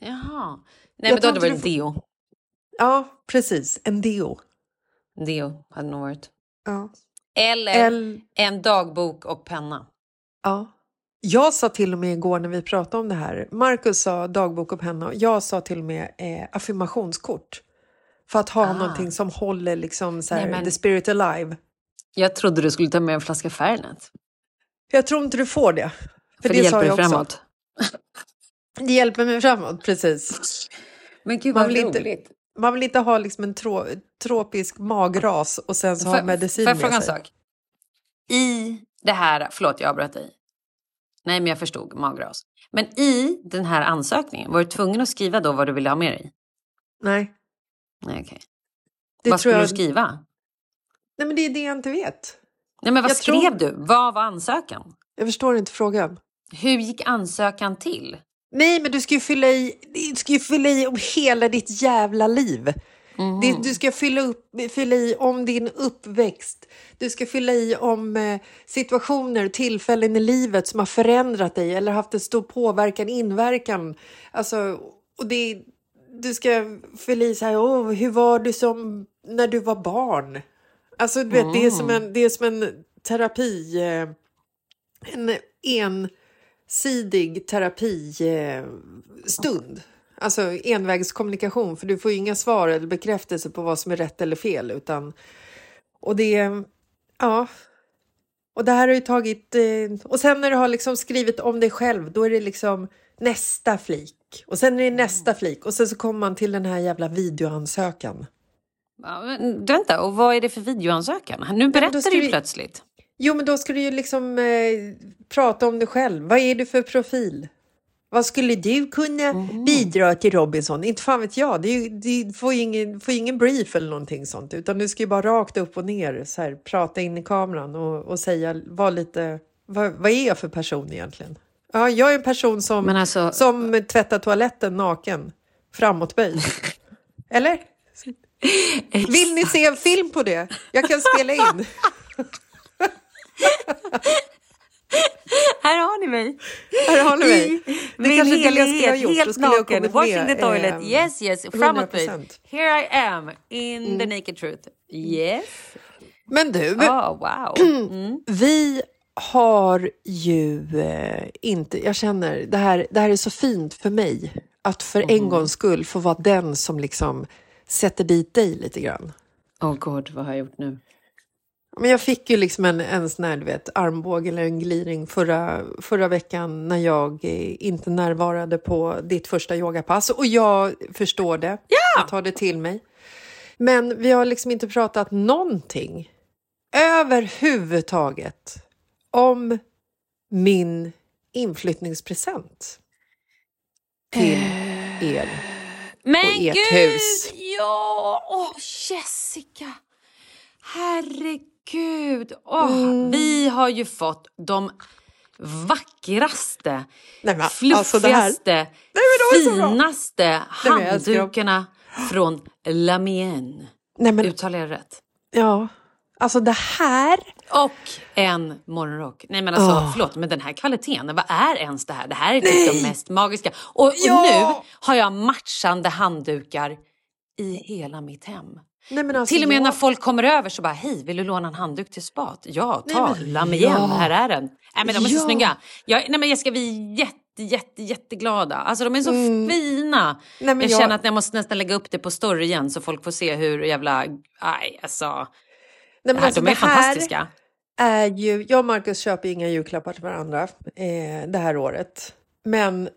A: Jaha. Nej
B: Jag
A: men då hade det varit
B: du
A: deo.
B: Ja, precis. En deo.
A: Deo hade nog varit.
B: Ja.
A: Eller
B: El-
A: en dagbok och penna.
B: ja. Jag sa till och med igår när vi pratade om det här. Marcus sa dagbok och penna. och Jag sa till och med eh, affirmationskort. För att ha
A: Ah.
B: någonting som håller liksom så här,
A: Nej, men-
B: the spirit alive.
A: Jag trodde du skulle ta med en flaska Fernet.
B: Jag tror inte du får det.
A: För,
B: För,
A: det,
B: det,
A: hjälper dig framåt.
B: Det hjälper mig framåt, precis.
A: Men gud
B: Man
A: vad
B: vill inte-
A: roligt.
B: Man vill inte ha liksom en tro, tropisk magras och sen så
A: Får-
B: ha medicin
A: Får jag
B: med
A: fråga en
B: sig.
A: sak? I det här, förlåt jag avbröt dig. Nej men jag förstod, magras. Men i den här ansökningen, var du tvungen att skriva då vad du ville ha med dig?
B: Nej.
A: Nej okej.
B: Det
A: Vad
B: tror
A: skulle
B: jag-
A: du skriva?
B: Nej, men det är det jag inte vet.
A: Nej men vad
B: Jag
A: skrev
B: tror-
A: du? Vad var ansökan?
B: Jag förstår inte frågan.
A: Hur gick ansökan till?
B: Nej, men du ska ju fylla i, du ska ju fylla i om hela ditt jävla liv.
A: Mhm.
B: Det, du ska fylla, upp, fylla i om din uppväxt. Du ska fylla i om eh, situationer, tillfällen i livet som har förändrat dig eller haft en stor påverkan, inverkan. Alltså, och det, du ska fylla i så här, Åh, hur var du som när du var barn? Alltså, du vet, det, är som en, det är som en terapi, eh, en ensidig terapistund. Alltså envägskommunikation, för du får ju inga svar eller bekräftelse på vad som är rätt eller fel. Utan, och det, ja. Och det här har ju tagit, eh, och sen när du har liksom skrivit om dig själv, då är det liksom nästa flik. Och sen är det nästa flik och sen så kommer man till den här jävla videoansökan.
A: Ja, men, vänta, och vad är det för videoansökan? Nu berättar du ju plötsligt.
B: Jo, men då ska du ju liksom eh, prata om dig själv. Vad är du för profil? Vad skulle du kunna bidra till Robinson? Inte fan vet jag. Ju, det får ingen, får ingen brief eller någonting sånt. Utan du ska ju bara rakt upp och ner så här, prata in i kameran och, och säga vad lite... Vad, vad är jag för person egentligen? Ja, jag är en person som,
A: alltså-
B: som tvättar toaletten naken, framåtböjd. Eller? Vill ni se en film på det? Jag kan spela in.
A: Här har ni mig.
B: Här har ni mig. Det
A: Min
B: kanske inte jag skulle ha
A: helhet,
B: gjort.
A: Helt naken, washing the toilet.
B: eh,
A: yes, yes, framåtböjd.
B: 100%.
A: Here I am, in the
B: Mm.
A: naked truth. Yes.
B: Men du,
A: Oh, wow. Mm.
B: vi har ju eh, inte... Jag känner, det här, det här är så fint för mig. Att för
A: Mm.
B: en gångs skull få vara den som liksom sätter dit dig lite grann.
A: Oh god, vad har jag gjort nu?
B: Men jag fick ju liksom en, en sån här, du vet, armbåge eller en gliring förra, förra veckan när jag eh, inte närvarade på ditt första yogapass. Och jag förstår det. Jag tar det till mig. Men vi har liksom inte pratat någonting överhuvudtaget om min inflyttningspresent till er.
A: Men
B: Och ert
A: gud!
B: hus.
A: Ja! Åh, Jessica! Herregud! Åh,
B: Mm.
A: Vi har ju fått de vackraste,
B: Nej, men,
A: fluffigaste,
B: alltså det här- Nej,
A: finaste handdukarna från La Mienne.
B: Nej, men,
A: Uttalar jag rätt?
B: ja, alltså det här...
A: Och en morgonrock. Nej men alltså
B: Åh.
A: förlåt men den här kvaliteten, vad är ens det här? Det här är typ de mest magiska. Och, och
B: Ja.
A: nu har jag matchande handdukar i hela mitt hem.
B: Nej, alltså,
A: till och med
B: jag-
A: när folk kommer över så bara, hej vill du låna en handduk till spat? Ja,
B: Nej,
A: ta,
B: men-
A: lam igen,
B: ja.
A: här är den. Nej men de är så
B: Ja.
A: snygga. Jag, nej men jag ska bli jätte, jätte, jätteglada. Alltså de är så fina.
B: Mm. Nej, men
A: jag,
B: jag-
A: känner att jag måste nästan lägga upp det på story igen så folk får se hur jävla, aj alltså.
B: Nej, men
A: Det här,
B: alltså,
A: de är fantastiska.
B: Är ju, jag och Marcus köper inga julklappar till varandra eh, det här året. Men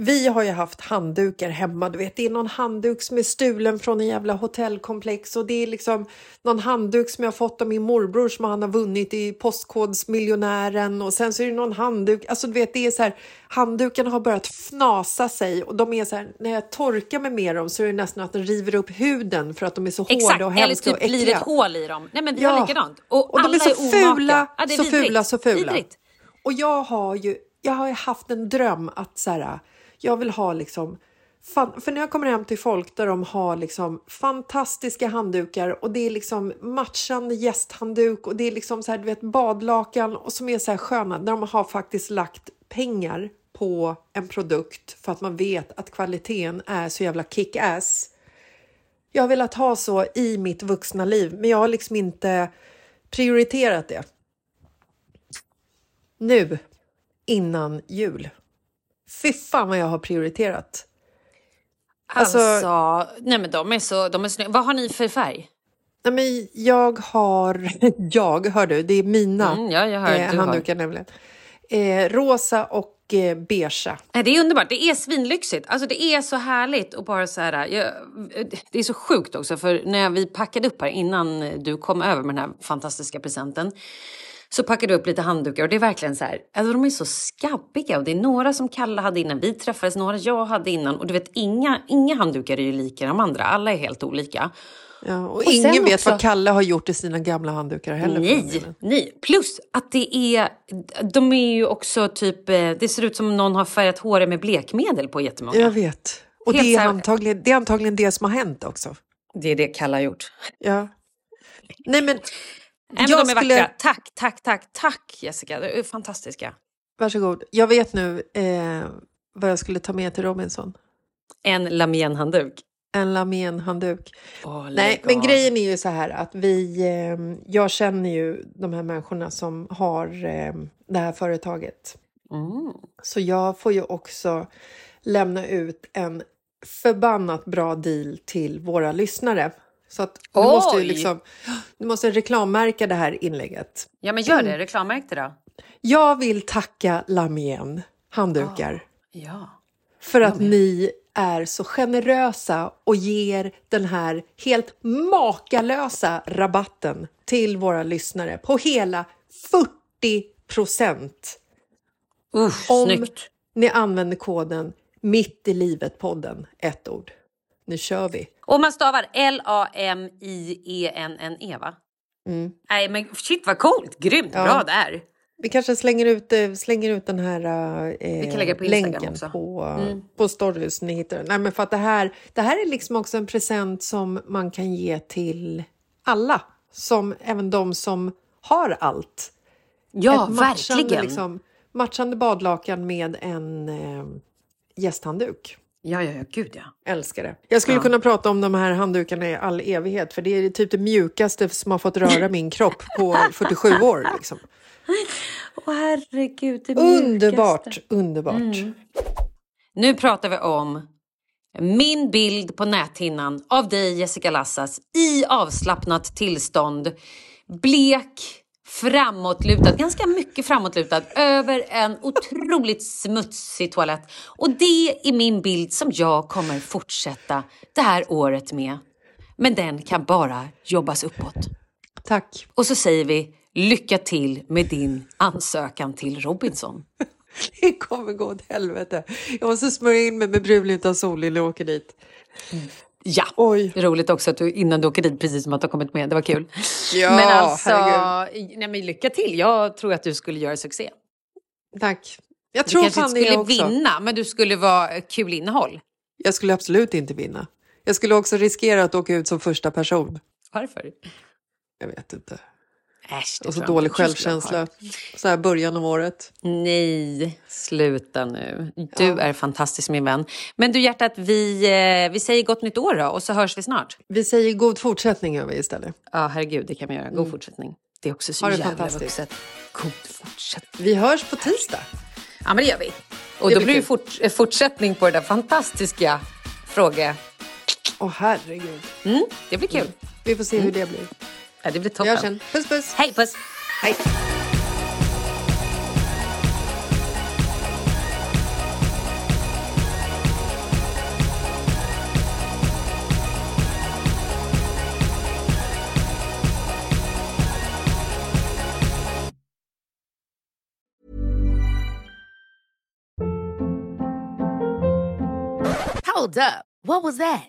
B: vi har ju haft handdukar hemma. Du vet, det är någon handduk som är stulen från en jävla hotellkomplex och det är liksom någon handduk som jag fått av min morbror som han har vunnit i Postkodsmiljonären och sen så är det någon handduk. Alltså du vet, det är så här. Handdukarna har börjat fnasa sig och de är så här. När jag torkar mig med dem så är det nästan att de river upp huden för att de är så
A: Exakt,
B: hårda och
A: eller
B: hemska
A: typ
B: och äckliga.
A: blir ett hål i dem. Nej men vi
B: Ja.
A: likadant. Och,
B: Och de
A: alla
B: är så
A: omaka.
B: fula,
A: Ja, det är
B: så fula, så fula.
A: Vidrigt.
B: Och jag har ju jag har ju haft en dröm att så här, jag vill ha liksom fan, för när jag kommer hem till folk där de har liksom fantastiska handdukar och det är liksom matchande gästhandduk och det är liksom så här, du vet badlakan och som är så här sköna där de har faktiskt lagt pengar på en produkt för att man vet att kvaliteten är så jävla kick-ass. Jag har velat ha så i mitt vuxna liv, men jag har liksom inte prioriterat det. Nu, innan jul. Fy fan vad jag har prioriterat.
A: Alltså,
B: Alltså-
A: nej men de är så, de är snygga. Vad har ni för färg?
B: Nej, men jag har... Jag, hör du, det är mina
A: Mm, ja, jag hör,
B: eh,
A: du har.
B: handdukar nämligen. Eh, rosa och eh, beigea.
A: Nej, det är underbart. Det är svinlyxigt. Alltså det är så härligt och bara så här. Jag, det är så sjukt också för när vi packade upp här innan du kom över med den här fantastiska presenten Så packade vi upp lite handdukar och det är verkligen så här, alltså de är så skabbiga och det är några som Kalle hade innan vi träffades, några jag hade innan och du vet inga, inga handdukar är ju lika de andra, alla är helt olika.
B: Ja, och,
A: Och
B: ingen vet
A: också-
B: vad Kalle har gjort i sina gamla handdukar heller.
A: Nej, nej. Plus att det är, de är ju också typ, eh, det ser ut som någon har färgat håret med blekmedel på jättemånga.
B: Jag vet. Och
A: Helt
B: det är, antagligen, det är antagligen det som har hänt också.
A: Det är det Kalle har gjort.
B: Ja. Nej men,
A: Nej,
B: jag
A: de är
B: skulle...
A: vackra. Tack, tack, tack, tack Jessica. De är fantastiska.
B: Varsågod. Jag vet nu eh, vad jag skulle ta med till Robinson.
A: En Lamien-handduk.
B: En Lamien-handduk.
A: Åh,
B: Nej, men grejen är ju så här att vi... Eh, jag känner ju de här människorna som har eh, det här företaget.
A: Mm.
B: Så jag får ju också lämna ut en förbannat bra deal till våra lyssnare. Så att du måste
A: Oj!
B: liksom, du måste reklammärka det här inlägget.
A: Ja, men gör det. Reklammärk det då.
B: Jag vill tacka Lamien handdukar
A: Ja.
B: för att ni är så generösa och ger den här helt makalösa rabatten till våra lyssnare på hela 40 procent om
A: snyggt.
B: ni använder koden mitt i livet-podden, ett ord. Nu kör vi!
A: Och man stavar L-A-M-I-E-N-N-E va?
B: Mm.
A: Nej men shit vad coolt, grymt
B: Ja.
A: bra där.
B: Vi kanske slänger ut, eh, slänger ut den här eh,
A: på
B: länken på,
A: Mm.
B: på stories. Ni hittar. Nej, men för att det, här, det här är liksom också en present som man kan ge till alla. Som även de som har allt.
A: Ja,
B: Ett matchande,
A: verkligen.
B: Liksom, matchande badlakan med en eh, gästhandduk.
A: Ja, ja, ja, gud ja.
B: Älskar det. Jag skulle
A: Ja.
B: kunna prata om de här handdukarna i all evighet för det är typ det mjukaste som har fått röra min kropp på 47 år. Liksom.
A: Åh herregud, det
B: Underbart,
A: mjukaste.
B: underbart.
A: Mm. Nu pratar vi om min bild på näthinnan av dig Jessica Lassas i avslappnat tillstånd. Blek, framåtlutad, ganska mycket framåtlutad över en otroligt smutsig toalett. Och det är min bild som jag kommer fortsätta det här året med. Men den kan bara jobbas uppåt.
B: Tack.
A: Och så säger vi lycka till med din ansökan till Robinson.
B: Det kommer gå åt helvete. Jag måste smörja in mig med brunluta sol innan jag åker dit.
A: Ja,
B: Oj.
A: roligt också att du innan du åker dit precis som att du har kommit med. Det var kul.
B: Ja,
A: men alltså,
B: herregud.
A: nej, men lycka till. Jag tror att du skulle göra succé.
B: Tack. Jag
A: Du
B: tror
A: kanske
B: fan
A: inte skulle
B: också.
A: vinna, men du skulle vara kul innehåll.
B: Jag skulle absolut inte vinna. Jag skulle också riskera att åka ut som första person.
A: Varför?
B: Jag vet inte.
A: Äsch,
B: Och så dålig självkänsla. Så här början av året.
A: Nej, sluta nu. Du är fantastisk min vän. Men du hjärtat, vi, eh, vi säger gott nytt år då och så hörs vi snart.
B: Vi säger god fortsättning gör vi istället.
A: Ja, herregud, det kan vi göra. God fortsättning. Det är också så
B: Ha det
A: jävla vuxet. God fortsättning.
B: Vi hörs på tisdag.
A: Ja, men det gör vi. Och
B: Det
A: då
B: blir
A: det fort, eh, fortsättning på det där fantastiska fråga.
B: Åh herregud.
A: Mm, det blir kul.
B: Vi får se hur det blir.
A: Ja, det blir
B: Vi
A: toppen.
B: hörs sen. Puss puss.
A: Hej, puss!
B: Hej.
E: Hold up. What was that?